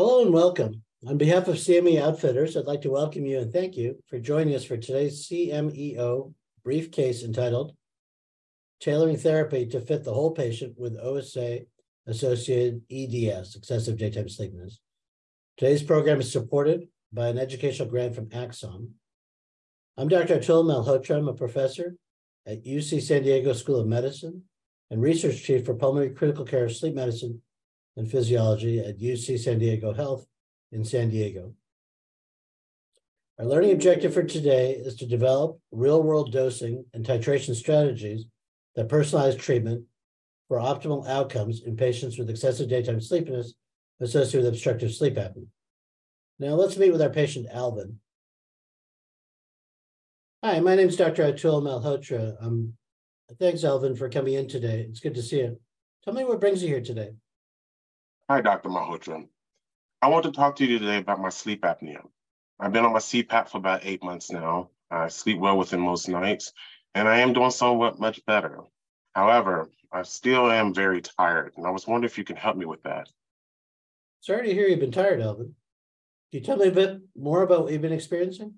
Hello and welcome. On behalf of CME Outfitters, I'd like to welcome you and thank you for joining us for today's CMEO briefcase entitled Tailoring Therapy to Fit the Whole Patient with OSA Associated EDS, Excessive Daytime Sleepiness. Today's program is supported by an educational grant from Axsome. I'm Dr. Atul Malhotra. I'm a professor at UC San Diego School of Medicine and research chief for pulmonary critical care, sleep medicine, and physiology at UC San Diego Health in San Diego. Our learning objective for today is to develop real world dosing and titration strategies that personalize treatment for optimal outcomes in patients with excessive daytime sleepiness associated with obstructive sleep apnea. Now let's meet with our patient, Alvin. Hi, my name is Dr. Atul Malhotra. Um, thanks, Alvin, for coming in today. It's good to see you. Tell me what brings you here today. Hi, Dr. Malhotra. I want to talk to you today about my sleep apnea. I've been on my CPAP for about eight months now. I sleep well within most nights, and I am doing somewhat much better. However, I still am very tired, and I was wondering if you can help me with that. Sorry to hear you've been tired, Alvin. Can you tell me a bit more about what you've been experiencing?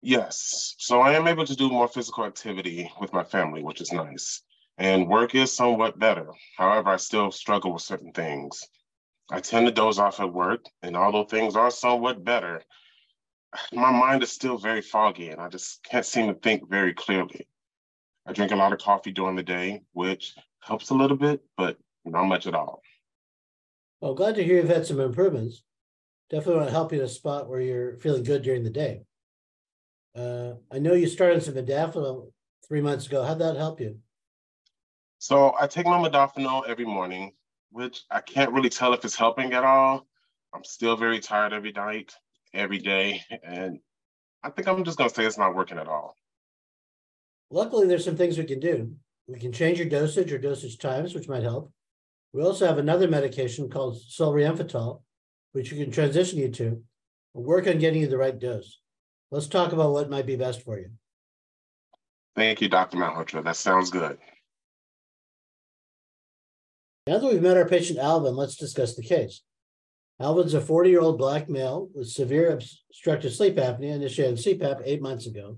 Yes. So I am able to do more physical activity with my family, which is nice. And work is somewhat better. However, I still struggle with certain things. I tend to doze off at work, and although things are somewhat better, my mind is still very foggy and I just can't seem to think very clearly. I drink a lot of coffee during the day, which helps a little bit, but not much at all. Well, glad to hear you've had some improvements. Definitely want to help you in a spot where you're feeling good during the day. Uh, I know you started some modafinil three months ago. How'd that help you? So I take my modafinil every morning, which I can't really tell if it's helping at all. I'm still very tired every night, every day, and I think I'm just gonna say it's not working at all. Luckily, there's some things we can do. We can change your dosage or dosage times, which might help. We also have another medication called solriamfetol, which we can transition you to. We'll work on getting you the right dose. Let's talk about what might be best for you. Thank you, Dr. Malhotra. That sounds good. Now that we've met our patient Alvin, let's discuss the case. Alvin's a 40 year old black male with severe obstructive sleep apnea, initiated CPAP eight months ago.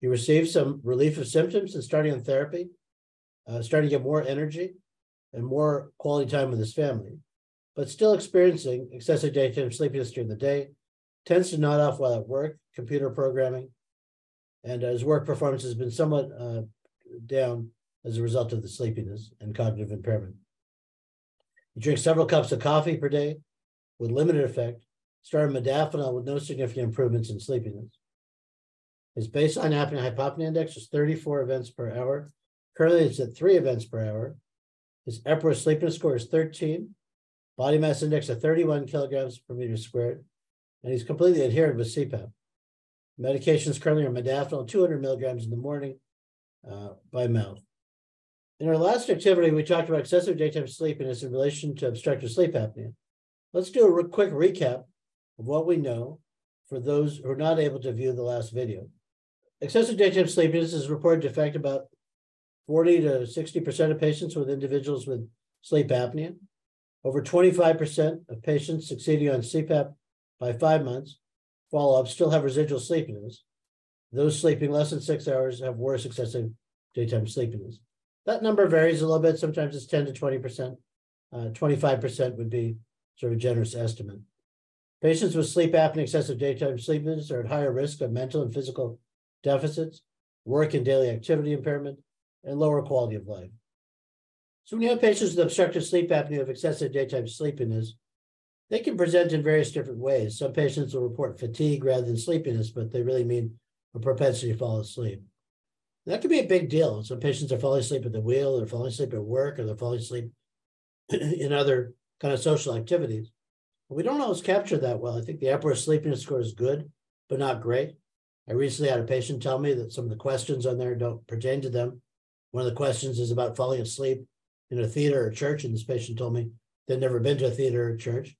He received some relief of symptoms and starting on therapy, uh, starting to get more energy and more quality time with his family, but still experiencing excessive daytime sleepiness during the day, tends to nod off while at work, computer programming, and his work performance has been somewhat uh, down as a result of the sleepiness and cognitive impairment. Drinks several cups of coffee per day with limited effect, started modafinil with no significant improvements in sleepiness. His baseline apnea hypopnea index was 34 events per hour. Currently, it's at three events per hour. His Epworth sleepiness score is 13, body mass index of 31 kilograms per meter squared, and he's completely adherent with CPAP. Medications currently are modafinil, 200 milligrams in the morning uh, by mouth. In our last activity, we talked about excessive daytime sleepiness in relation to obstructive sleep apnea. Let's do a quick recap of what we know for those who are not able to view the last video. Excessive daytime sleepiness is reported to affect about 40 to 60% of patients with individuals with sleep apnea. Over 25% of patients succeeding on CPAP by five months follow up still have residual sleepiness. Those sleeping less than six hours have worse excessive daytime sleepiness. That number varies a little bit. Sometimes it's 10 to 20%. Uh, 25% would be sort of a generous estimate. Patients with sleep apnea and excessive daytime sleepiness are at higher risk of mental and physical deficits, work and daily activity impairment, and lower quality of life. So when you have patients with obstructive sleep apnea of excessive daytime sleepiness, they can present in various different ways. Some patients will report fatigue rather than sleepiness, but they really mean a propensity to fall asleep. That could be a big deal. Some patients are falling asleep at the wheel, they're falling asleep at work, or they're falling asleep in other kind of social activities. We don't always capture that well. I think the Epworth sleepiness score is good, but not great. I recently had a patient tell me that some of the questions on there don't pertain to them. One of the questions is about falling asleep in a theater or church, and this patient told me they've never been to a theater or church.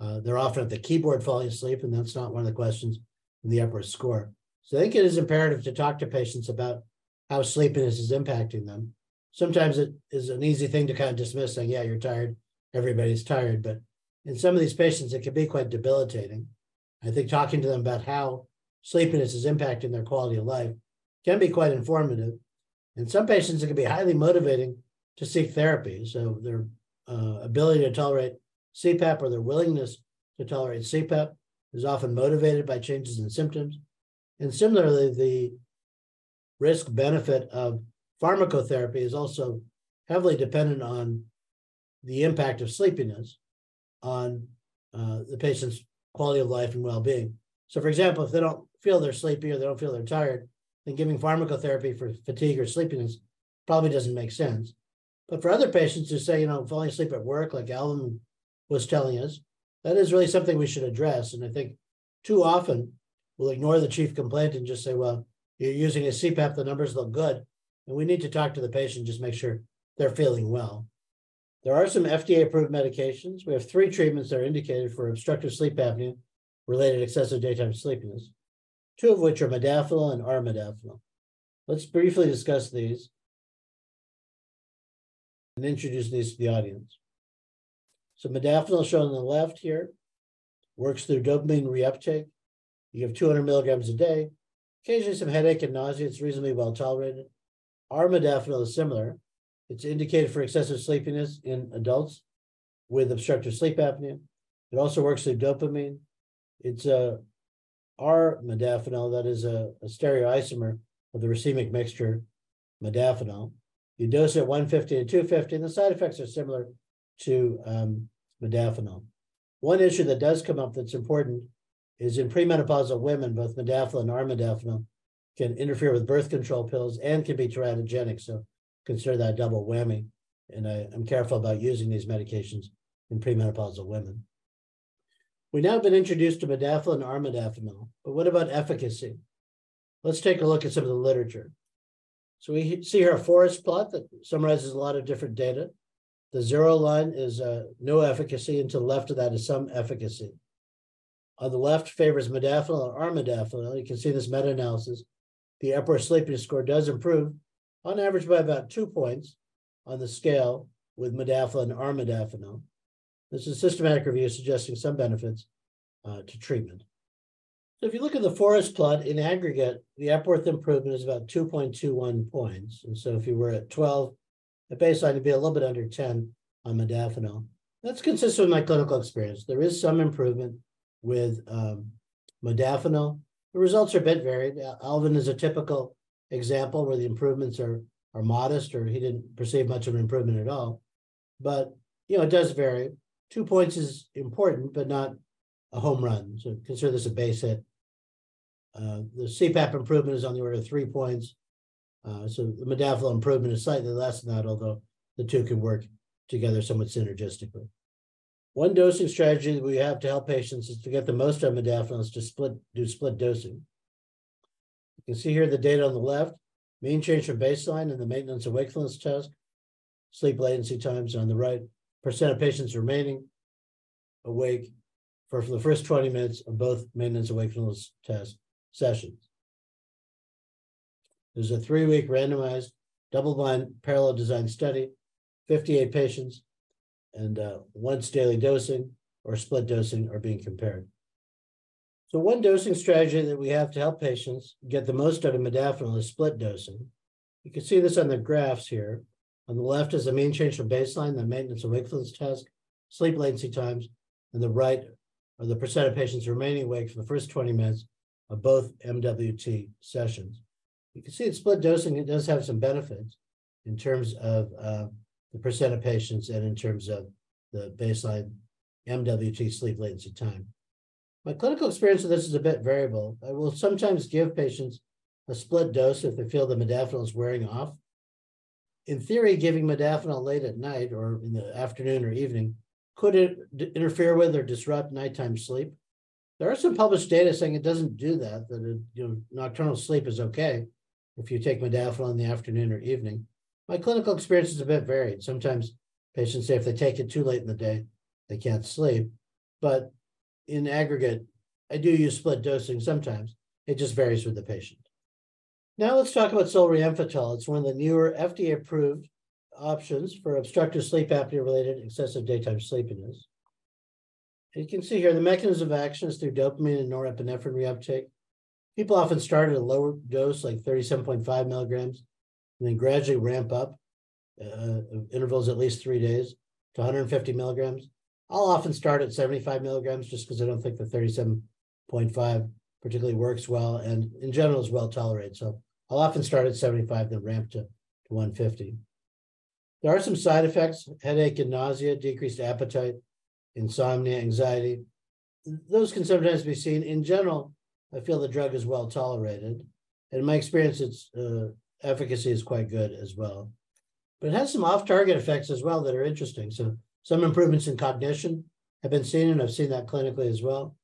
Uh, they're often at the keyboard falling asleep, and that's not one of the questions in the Epworth score. So I think it is imperative to talk to patients about how sleepiness is impacting them. Sometimes it is an easy thing to kind of dismiss, saying, "Yeah, you're tired. Everybody's tired," but in some of these patients, it can be quite debilitating. I think talking to them about how sleepiness is impacting their quality of life can be quite informative. In some patients, it can be highly motivating to seek therapy. So their uh, ability to tolerate CPAP or their willingness to tolerate CPAP is often motivated by changes in symptoms. And similarly, the risk benefit of pharmacotherapy is also heavily dependent on the impact of sleepiness on uh, the patient's quality of life and well-being. So, for example, if they don't feel they're sleepy or they don't feel they're tired, then giving pharmacotherapy for fatigue or sleepiness probably doesn't make sense. But for other patients who say, you know, falling asleep at work, like Alvin was telling us, that is really something we should address. And I think too often we'll ignore the chief complaint and just say, well, you're using a CPAP, the numbers look good. And we need to talk to the patient, just make sure they're feeling well. There are some FDA approved medications. We have three treatments that are indicated for obstructive sleep apnea related excessive daytime sleepiness, two of which are modafinil and armodafinil. Let's briefly discuss these and introduce these to the audience. So modafinil shown on the left here works through dopamine reuptake. You give 200 milligrams a day. Occasionally some headache and nausea. It's reasonably well tolerated. Armodafinil is similar. It's indicated for excessive sleepiness in adults with obstructive sleep apnea. It also works through dopamine. It's a R-modafinil, that is a, a stereoisomer of the racemic mixture modafinil. You dose it 150 and 250, and the side effects are similar to um, modafinil. One issue that does come up that's important is in premenopausal women, both modafinil and armodafinil can interfere with birth control pills and can be teratogenic. So consider that double whammy. And I, am careful about using these medications in premenopausal women. We now have been introduced to modafinil and armodafinil, but what about efficacy? Let's take a look at some of the literature. So we see here a forest plot that summarizes a lot of different data. The zero line is uh, no efficacy, and to the left of that is some efficacy. On the left favors modafinil or armodafinil. You can see this meta-analysis. The Epworth sleepiness score does improve on average by about two points on the scale with modafinil and armodafinil. This is a systematic review suggesting some benefits uh, to treatment. So if you look at the forest plot in aggregate, the Epworth improvement is about 2.21 points. And so if you were at 12 at baseline, you'd be a little bit under 10 on modafinil. That's consistent with my clinical experience. There is some improvement with um, modafinil. The results are a bit varied. Alvin is a typical example where the improvements are, are modest or he didn't perceive much of an improvement at all. But, you know, it does vary. Two points is important, but not a home run. So consider this a base hit. Uh, the CPAP improvement is on the order of three points. Uh, so the modafinil improvement is slightly less than that, although the two can work together somewhat synergistically. One dosing strategy that we have to help patients is to get the most out of is to split do split dosing. You can see here the data on the left, mean change from baseline in the maintenance of wakefulness test, sleep latency times on the right, percent of patients remaining awake for, for the first 20 minutes of both maintenance of wakefulness test sessions. There's a three week randomized, double blind, parallel design study, 58 patients, and uh, once daily dosing or split dosing are being compared. So, one dosing strategy that we have to help patients get the most out of modafinil is split dosing. You can see this on the graphs here. On the left is the mean change from baseline, the maintenance of wakefulness test, sleep latency times, and the right are the percent of patients remaining awake for the first 20 minutes of both MWT sessions. You can see that split dosing, it does have some benefits in terms of uh, the percent of patients and in terms of the baseline MWT sleep latency time. My clinical experience with this is a bit variable. I will sometimes give patients a split dose if they feel the modafinil is wearing off. In theory, giving modafinil late at night or in the afternoon or evening could it interfere with or disrupt nighttime sleep? There are some published data saying it doesn't do that, that it, you know, nocturnal sleep is okay if you take modafinil in the afternoon or evening. My clinical experience is a bit varied. Sometimes patients say if they take it too late in the day, they can't sleep. But in aggregate, I do use split dosing sometimes. It just varies with the patient. Now let's talk about solriamfetol. It's one of the newer FDA approved options for obstructive sleep apnea related excessive daytime sleepiness. You can see here the mechanism of action is through dopamine and norepinephrine reuptake. People often start at a lower dose, like 37.5 milligrams, and then gradually ramp up uh, intervals at least three days to 150 milligrams. I'll often start at 75 milligrams just because I don't think the 37.5 particularly works well and in general is well tolerated. So I'll often start at 75, then ramp to, to 150. There are some side effects headache and nausea, decreased appetite, insomnia, anxiety. Those can sometimes be seen. In general, I feel the drug is well tolerated. In my experience, its uh, efficacy is quite good as well. But it has some off target effects as well that are interesting. So, some improvements in cognition have been seen, and I've seen that clinically as well.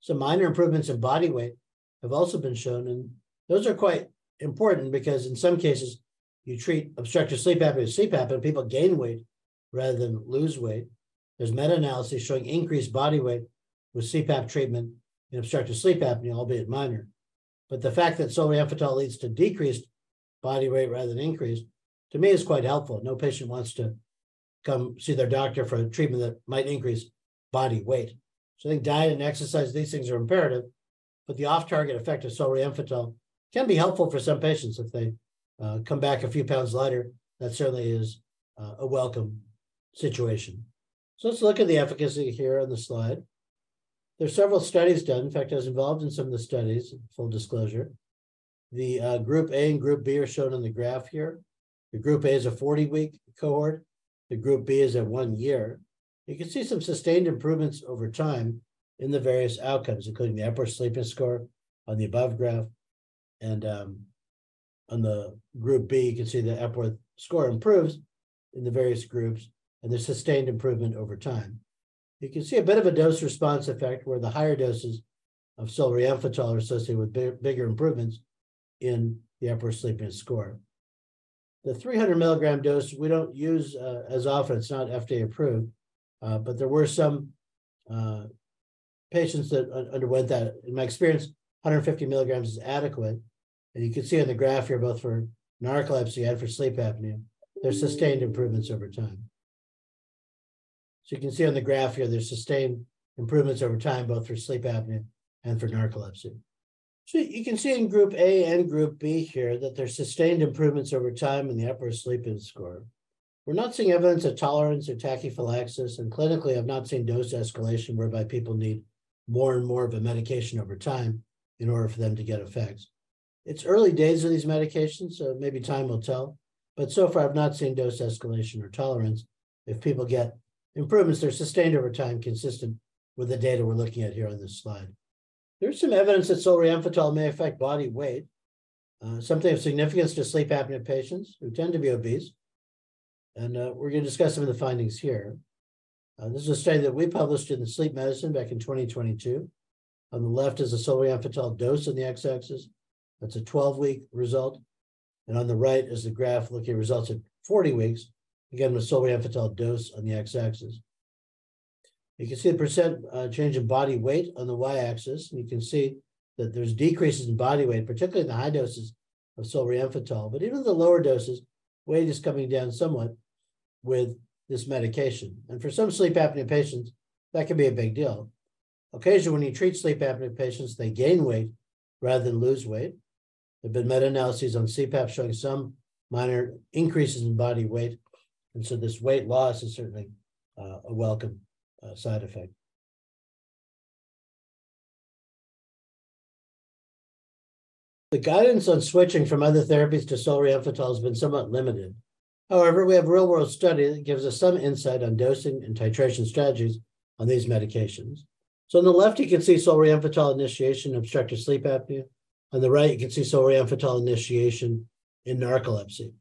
Some minor improvements in body weight have also been shown. And those are quite important because in some cases, you treat obstructive sleep apnea with CPAP and people gain weight rather than lose weight. There's meta-analysis showing increased body weight with CPAP treatment in obstructive sleep apnea, albeit minor. But the fact that solriamfetol leads to decreased body weight rather than increase, to me is quite helpful. No patient wants to come see their doctor for a treatment that might increase body weight. So I think diet and exercise, these things are imperative, but the off-target effect of solriamfetol can be helpful for some patients if they uh, come back a few pounds lighter. That certainly is uh, a welcome situation. So let's look at the efficacy here on the slide. There's several studies done. In fact, I was involved in some of the studies, full disclosure. The uh, group A and group B are shown on the graph here. The group A is a 40 week cohort. The group B is at one year. You can see some sustained improvements over time in the various outcomes, including the Epworth Sleepiness Score on the above graph. And um, on the group B, you can see the Epworth score improves in the various groups and there's sustained improvement over time. You can see a bit of a dose response effect where the higher doses of solriamfetol are associated with big, bigger improvements in the Epworth sleepiness score. The 300 milligram dose we don't use uh, as often, it's not FDA approved, uh, but there were some uh, patients that underwent that. In my experience, 150 milligrams is adequate. And you can see on the graph here, both for narcolepsy and for sleep apnea, there's sustained improvements over time. So you can see on the graph here, there's sustained improvements over time, both for sleep apnea and for narcolepsy. So you can see in group A and group B here that there's sustained improvements over time in the Epworth sleepiness score. We're not seeing evidence of tolerance or tachyphylaxis, and clinically, I've not seen dose escalation whereby people need more and more of a medication over time in order for them to get effects. It's early days of these medications, so maybe time will tell. But so far, I've not seen dose escalation or tolerance. If people get improvements they're sustained over time, consistent with the data we're looking at here on this slide. There's some evidence that solriamfetol may affect body weight, uh, something of significance to sleep apnea patients who tend to be obese. And uh, we're going to discuss some of the findings here. Uh, this is a study that we published in Sleep Medicine back in 2022. On the left is a solriamfetol dose on the x-axis. That's a 12-week result. And on the right is the graph looking at results at 40 weeks again with solriamfetol dose on the x-axis. You can see the percent uh, change in body weight on the y-axis, and you can see that there's decreases in body weight, particularly in the high doses of solriamfetol. But even the lower doses, weight is coming down somewhat with this medication. And for some sleep apnea patients, that can be a big deal. Occasionally, when you treat sleep apnea patients, they gain weight rather than lose weight. There have been meta-analyses on CPAP showing some minor increases in body weight and so this weight loss is certainly uh, a welcome Uh, side effect. The guidance on switching from other therapies to solriamfetol has been somewhat limited. However, we have real world study that gives us some insight on dosing and titration strategies on these medications. So on the left, you can see solriamfetol initiation in obstructive sleep apnea. On the right, you can see solriamfetol initiation in narcolepsy.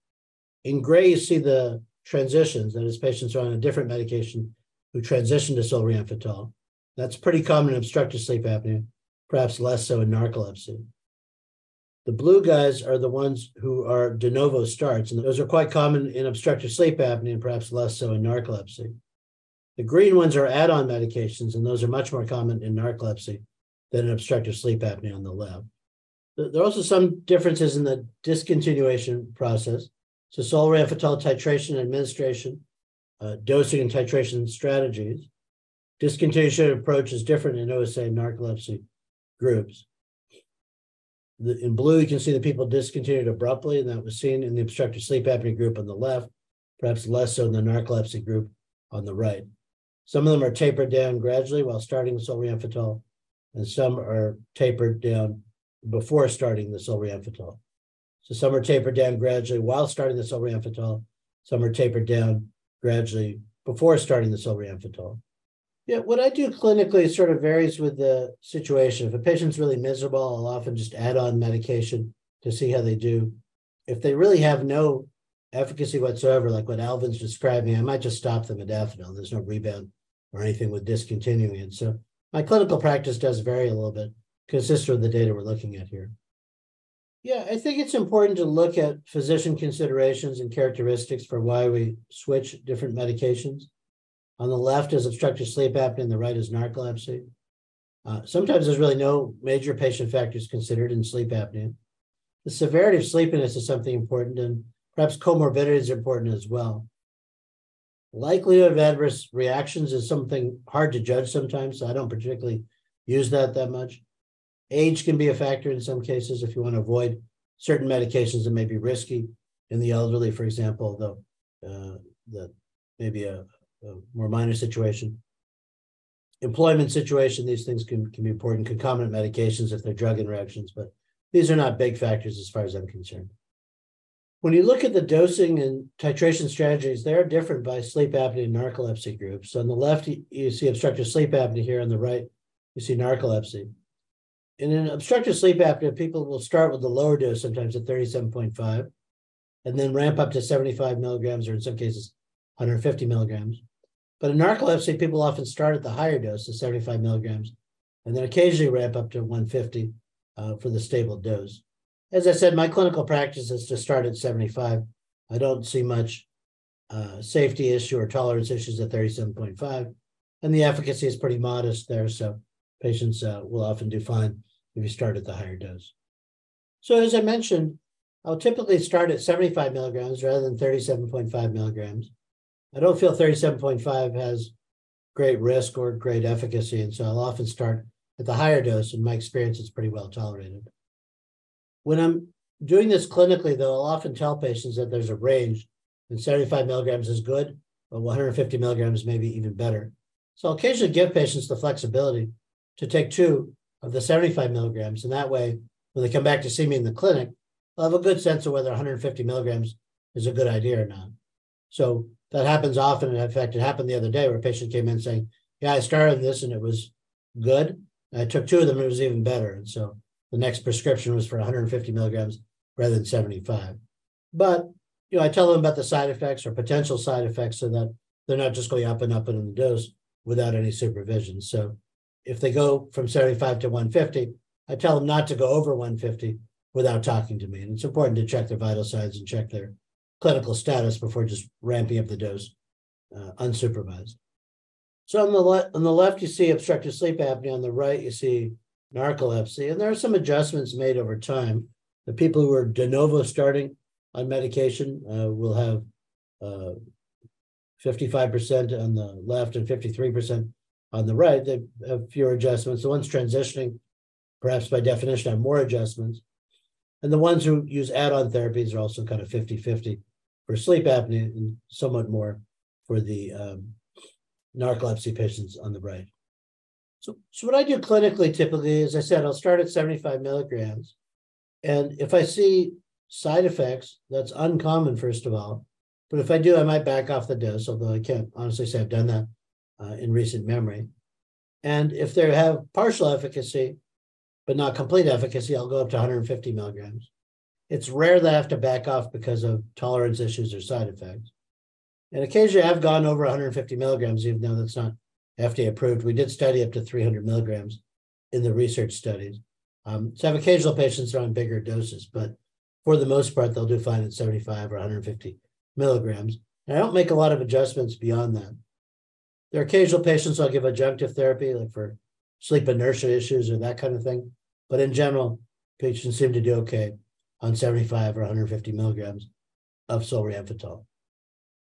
In gray, you see the transitions, that is, patients are on a different medication who transition to solriamfetol. That's pretty common in obstructive sleep apnea, perhaps less so in narcolepsy. The blue guys are the ones who are de novo starts, and those are quite common in obstructive sleep apnea and perhaps less so in narcolepsy. The green ones are add on medications, and those are much more common in narcolepsy than in obstructive sleep apnea on the left. There are also some differences in the discontinuation process. So solriamfetol titration administration, uh, dosing and titration strategies discontinuation approach is different in OSA narcolepsy groups. The, in blue, you can see the people discontinued abruptly, and that was seen in the obstructive sleep apnea group on the left, perhaps less so in the narcolepsy group on the right. Some of them are tapered down gradually while starting the solriamfetol, and some are tapered down before starting the solriamfetol. So some are tapered down gradually while starting the solriamfetol, some are tapered down gradually before starting the solriamfetol. Yeah, what I do clinically sort of varies with the situation. If a patient's really miserable, I'll often just add on medication to see how they do. If they really have no efficacy whatsoever, like what Alvin's describing, I might just stop the modafinil. There's no rebound or anything with discontinuing it. So my clinical practice does vary a little bit, consistent with the data we're looking at here. Yeah, I think it's important to look at physician considerations and characteristics for why we switch different medications. On the left is obstructive sleep apnea, and the right is narcolepsy. Uh, sometimes there's really no major patient factors considered in sleep apnea. The severity of sleepiness is something important, and perhaps comorbidities are important as well. Likelihood of adverse reactions is something hard to judge sometimes, so I don't particularly use that that much. Age can be a factor in some cases if you want to avoid certain medications that may be risky in the elderly, for example, though that may be a, a, more minor situation. Employment situation, these things can, can be important. Concomitant medications if they're drug interactions, but these are not big factors as far as I'm concerned. When you look at the dosing and titration strategies, they are different by sleep apnea and narcolepsy groups. So on the left, you see obstructive sleep apnea here. On the right, you see narcolepsy in an obstructive sleep apnea, people will start with the lower dose, sometimes at 37.5, and then ramp up to 75 milligrams, or in some cases, 150 milligrams. But in narcolepsy, people often start at the higher dose, the 75 milligrams, and then occasionally ramp up to 150 uh, for the stable dose. As I said, my clinical practice is to start at 75. I don't see much uh, safety issue or tolerance issues at 37.5, and the efficacy is pretty modest there. So patients uh, will often do fine if you start at the higher dose. So as I mentioned, I'll typically start at 75 milligrams rather than 37.5 milligrams. I don't feel 37.5 has great risk or great efficacy, and so I'll often start at the higher dose. In my experience, it's pretty well tolerated. When I'm doing this clinically, though, I'll often tell patients that there's a range, and 75 milligrams is good, but 150 milligrams may be even better. So I'll occasionally give patients the flexibility to take two of the 75 milligrams. And that way, when they come back to see me in the clinic, I'll have a good sense of whether 150 milligrams is a good idea or not. So that happens often. In fact, it happened the other day where a patient came in saying, Yeah, I started this and it was good. I took two of them, and it was even better. And so the next prescription was for 150 milligrams rather than 75. But you know, I tell them about the side effects or potential side effects so that they're not just going up and up and in the dose without any supervision. So if they go from 75 to 150, I tell them not to go over 150 without talking to me. And it's important to check their vital signs and check their clinical status before just ramping up the dose uh, unsupervised. So on the left, on the left, you see obstructive sleep apnea. On the right, you see narcolepsy, and there are some adjustments made over time. The people who are de novo starting on medication uh, will have uh, 55% on the left and 53% on the right, they have fewer adjustments. The ones transitioning, perhaps by definition, have more adjustments. And the ones who use add on therapies are also kind of 50 50 for sleep apnea and somewhat more for the um, narcolepsy patients on the right. So, so, what I do clinically typically, as I said, I'll start at 75 milligrams. And if I see side effects, that's uncommon, first of all. But if I do, I might back off the dose, although I can't honestly say I've done that uh, in recent memory. And if they have partial efficacy, but not complete efficacy, I'll go up to 150 milligrams. It's rare that I have to back off because of tolerance issues or side effects. And occasionally I've gone over 150 milligrams, even though that's not FDA approved. We did study up to 300 milligrams in the research studies. Um, so I have occasional patients that are on bigger doses, but for the most part, they'll do fine at 75 or 150 milligrams. And I don't make a lot of adjustments beyond that. There are occasional patients I'll give adjunctive therapy, like for sleep inertia issues or that kind of thing. But in general, patients seem to do okay on 75 or 150 milligrams of solriamfetol.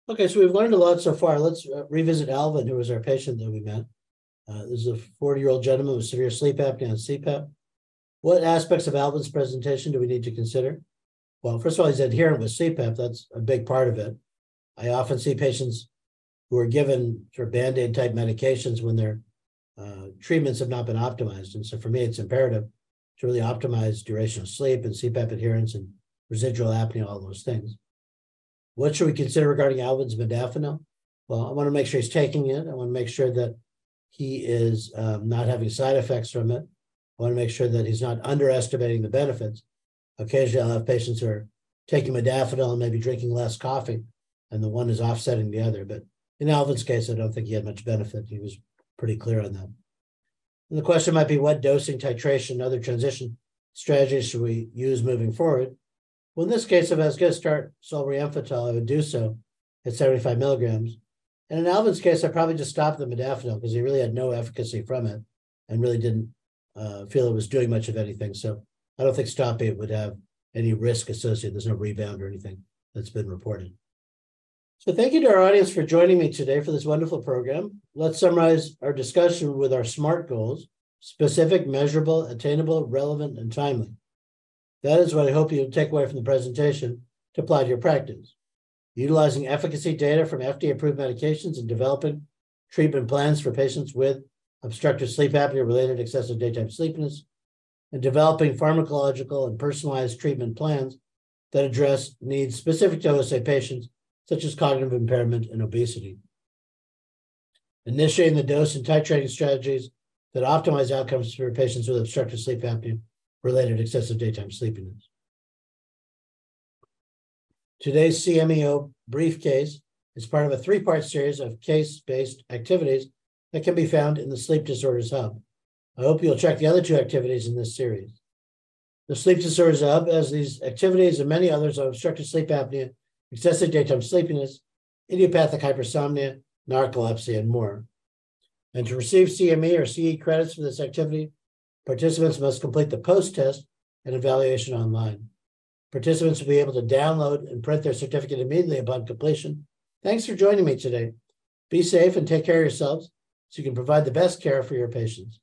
Okay, so we've learned a lot so far. Let's uh, revisit Alvin, who was our patient that we met. Uh, this is a 40 year old gentleman with severe sleep apnea and CPAP. What aspects of Alvin's presentation do we need to consider? Well, first of all, he's adherent with CPAP. That's a big part of it. I often see patients who are given sort of band aid type medications when their uh, treatments have not been optimized. And so for me, it's imperative to really optimize duration of sleep and CPAP adherence and residual apnea, all those things. What should we consider regarding Alvin's modafinil? Well, I want to make sure he's taking it. I want to make sure that he is um, not having side effects from it. I want to make sure that he's not underestimating the benefits. Occasionally, I'll have patients who are taking modafinil and maybe drinking less coffee, and the one is offsetting the other. But in Alvin's case, I don't think he had much benefit. He was pretty clear on that. And the question might be what dosing, titration, other transition strategies should we use moving forward? Well, in this case, if I was going to start solriamfetol, I would do so at 75 milligrams. And in Alvin's case, I probably just stopped the modafinil because he really had no efficacy from it and really didn't uh, feel it was doing much of anything. So I don't think stopping it would have any risk associated. There's no rebound or anything that's been reported. So thank you to our audience for joining me today for this wonderful program. Let's summarize our discussion with our SMART goals, specific, measurable, attainable, relevant, and timely. That is what I hope you take away from the presentation to apply to your practice. Utilizing efficacy data from FDA approved medications and developing treatment plans for patients with obstructive sleep apnea related excessive daytime sleepiness, and developing pharmacological and personalized treatment plans that address needs specific to OSA patients, such as cognitive impairment and obesity. Initiating the dose and titrating strategies that optimize outcomes for patients with obstructive sleep apnea related excessive daytime sleepiness. Today's CMEO briefcase is part of a three part series of case based activities that can be found in the Sleep Disorders Hub. I hope you'll check the other two activities in this series. The Sleep Disorders Hub has these activities and many others on obstructive sleep apnea, excessive daytime sleepiness, idiopathic hypersomnia, narcolepsy, and more. And to receive CME or CE credits for this activity, Participants must complete the post test and evaluation online. Participants will be able to download and print their certificate immediately upon completion. Thanks for joining me today. Be safe and take care of yourselves so you can provide the best care for your patients.